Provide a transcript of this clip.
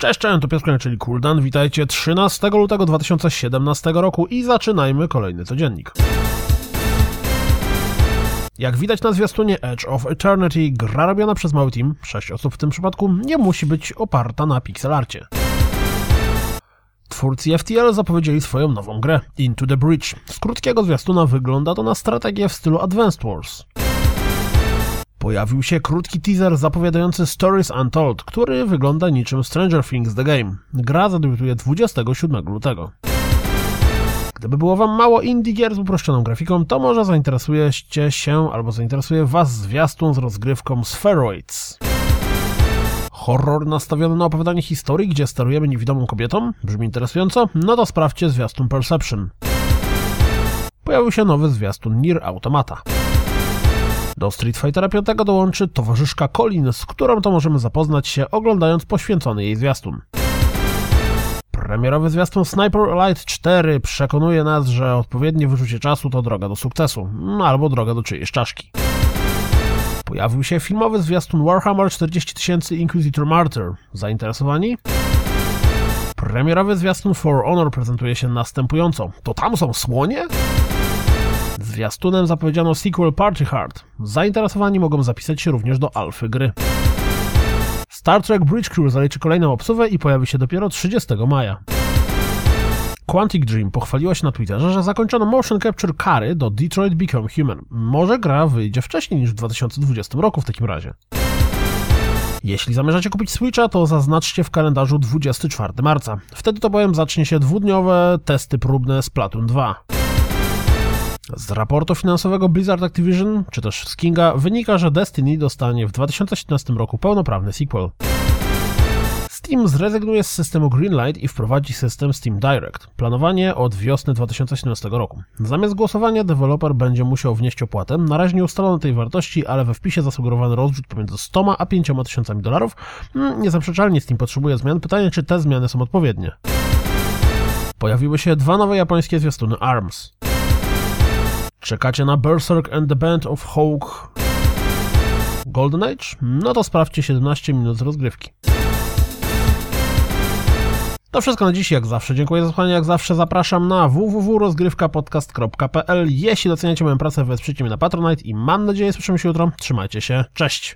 Cześć, cześć, to Piotr czyli Kuldan. Witajcie 13 lutego 2017 roku i zaczynajmy kolejny codziennik. Jak widać na zwiastunie Edge of Eternity, gra robiona przez mały team, 6 osób w tym przypadku, nie musi być oparta na pixelarcie. Twórcy FTL zapowiedzieli swoją nową grę, Into the Breach. Z krótkiego zwiastuna wygląda to na strategię w stylu Advanced Wars. Pojawił się krótki teaser zapowiadający Stories Untold, który wygląda niczym Stranger Things The Game. Gra zadebiutuje 27 lutego. Gdyby było wam mało indie gier z uproszczoną grafiką, to może zainteresujecie się albo zainteresuje was zwiastun z rozgrywką Spheroids. Horror nastawiony na opowiadanie historii, gdzie sterujemy niewidomą kobietą? Brzmi interesująco? No to sprawdźcie zwiastun Perception. Pojawił się nowy zwiastun Nier Automata. Do Street Fightera 5 dołączy towarzyszka Colin, z którą to możemy zapoznać się oglądając poświęcony jej zwiastun. Premierowy zwiastun Sniper Elite 4 przekonuje nas, że odpowiednie wyrzucie czasu to droga do sukcesu, mm, albo droga do czyjejś czaszki. Pojawił się filmowy zwiastun Warhammer 40 000 Inquisitor Martyr. Zainteresowani? Premierowy zwiastun For Honor prezentuje się następująco. To tam są słonie? Zwiastunem zapowiedziano sequel Party Hard. Zainteresowani mogą zapisać się również do alfy gry. Star Trek Bridge Crew zaliczy kolejną obsuwę i pojawi się dopiero 30 maja. Quantic Dream pochwaliła się na Twitterze, że zakończono motion capture kary do Detroit Become Human. Może gra wyjdzie wcześniej niż w 2020 roku w takim razie. Jeśli zamierzacie kupić Switcha, to zaznaczcie w kalendarzu 24 marca. Wtedy to bowiem zacznie się dwudniowe testy próbne Splatoon 2. Z raportu finansowego Blizzard Activision, czy też z Kinga, wynika, że Destiny dostanie w 2017 roku pełnoprawny sequel. Steam zrezygnuje z systemu Greenlight i wprowadzi system Steam Direct. Planowanie od wiosny 2017 roku. Zamiast głosowania deweloper będzie musiał wnieść opłatę. Na razie nie ustalono tej wartości, ale we wpisie zasugerowano rozrzut pomiędzy 100 a 5 tysiącami dolarów. Hmm, niezaprzeczalnie Steam potrzebuje zmian. Pytanie, czy te zmiany są odpowiednie. Pojawiły się dwa nowe japońskie zwiastuny ARMS. Czekacie na Berserk and the Band of Hawk Golden Age? No to sprawdźcie 17 minut rozgrywki. To wszystko na dziś, jak zawsze. Dziękuję za słuchanie, jak zawsze zapraszam na www.rozgrywkapodcast.pl Jeśli doceniacie moją pracę, wesprzyjcie mnie na Patronite i mam nadzieję, słyszymy się jutro. Trzymajcie się, cześć!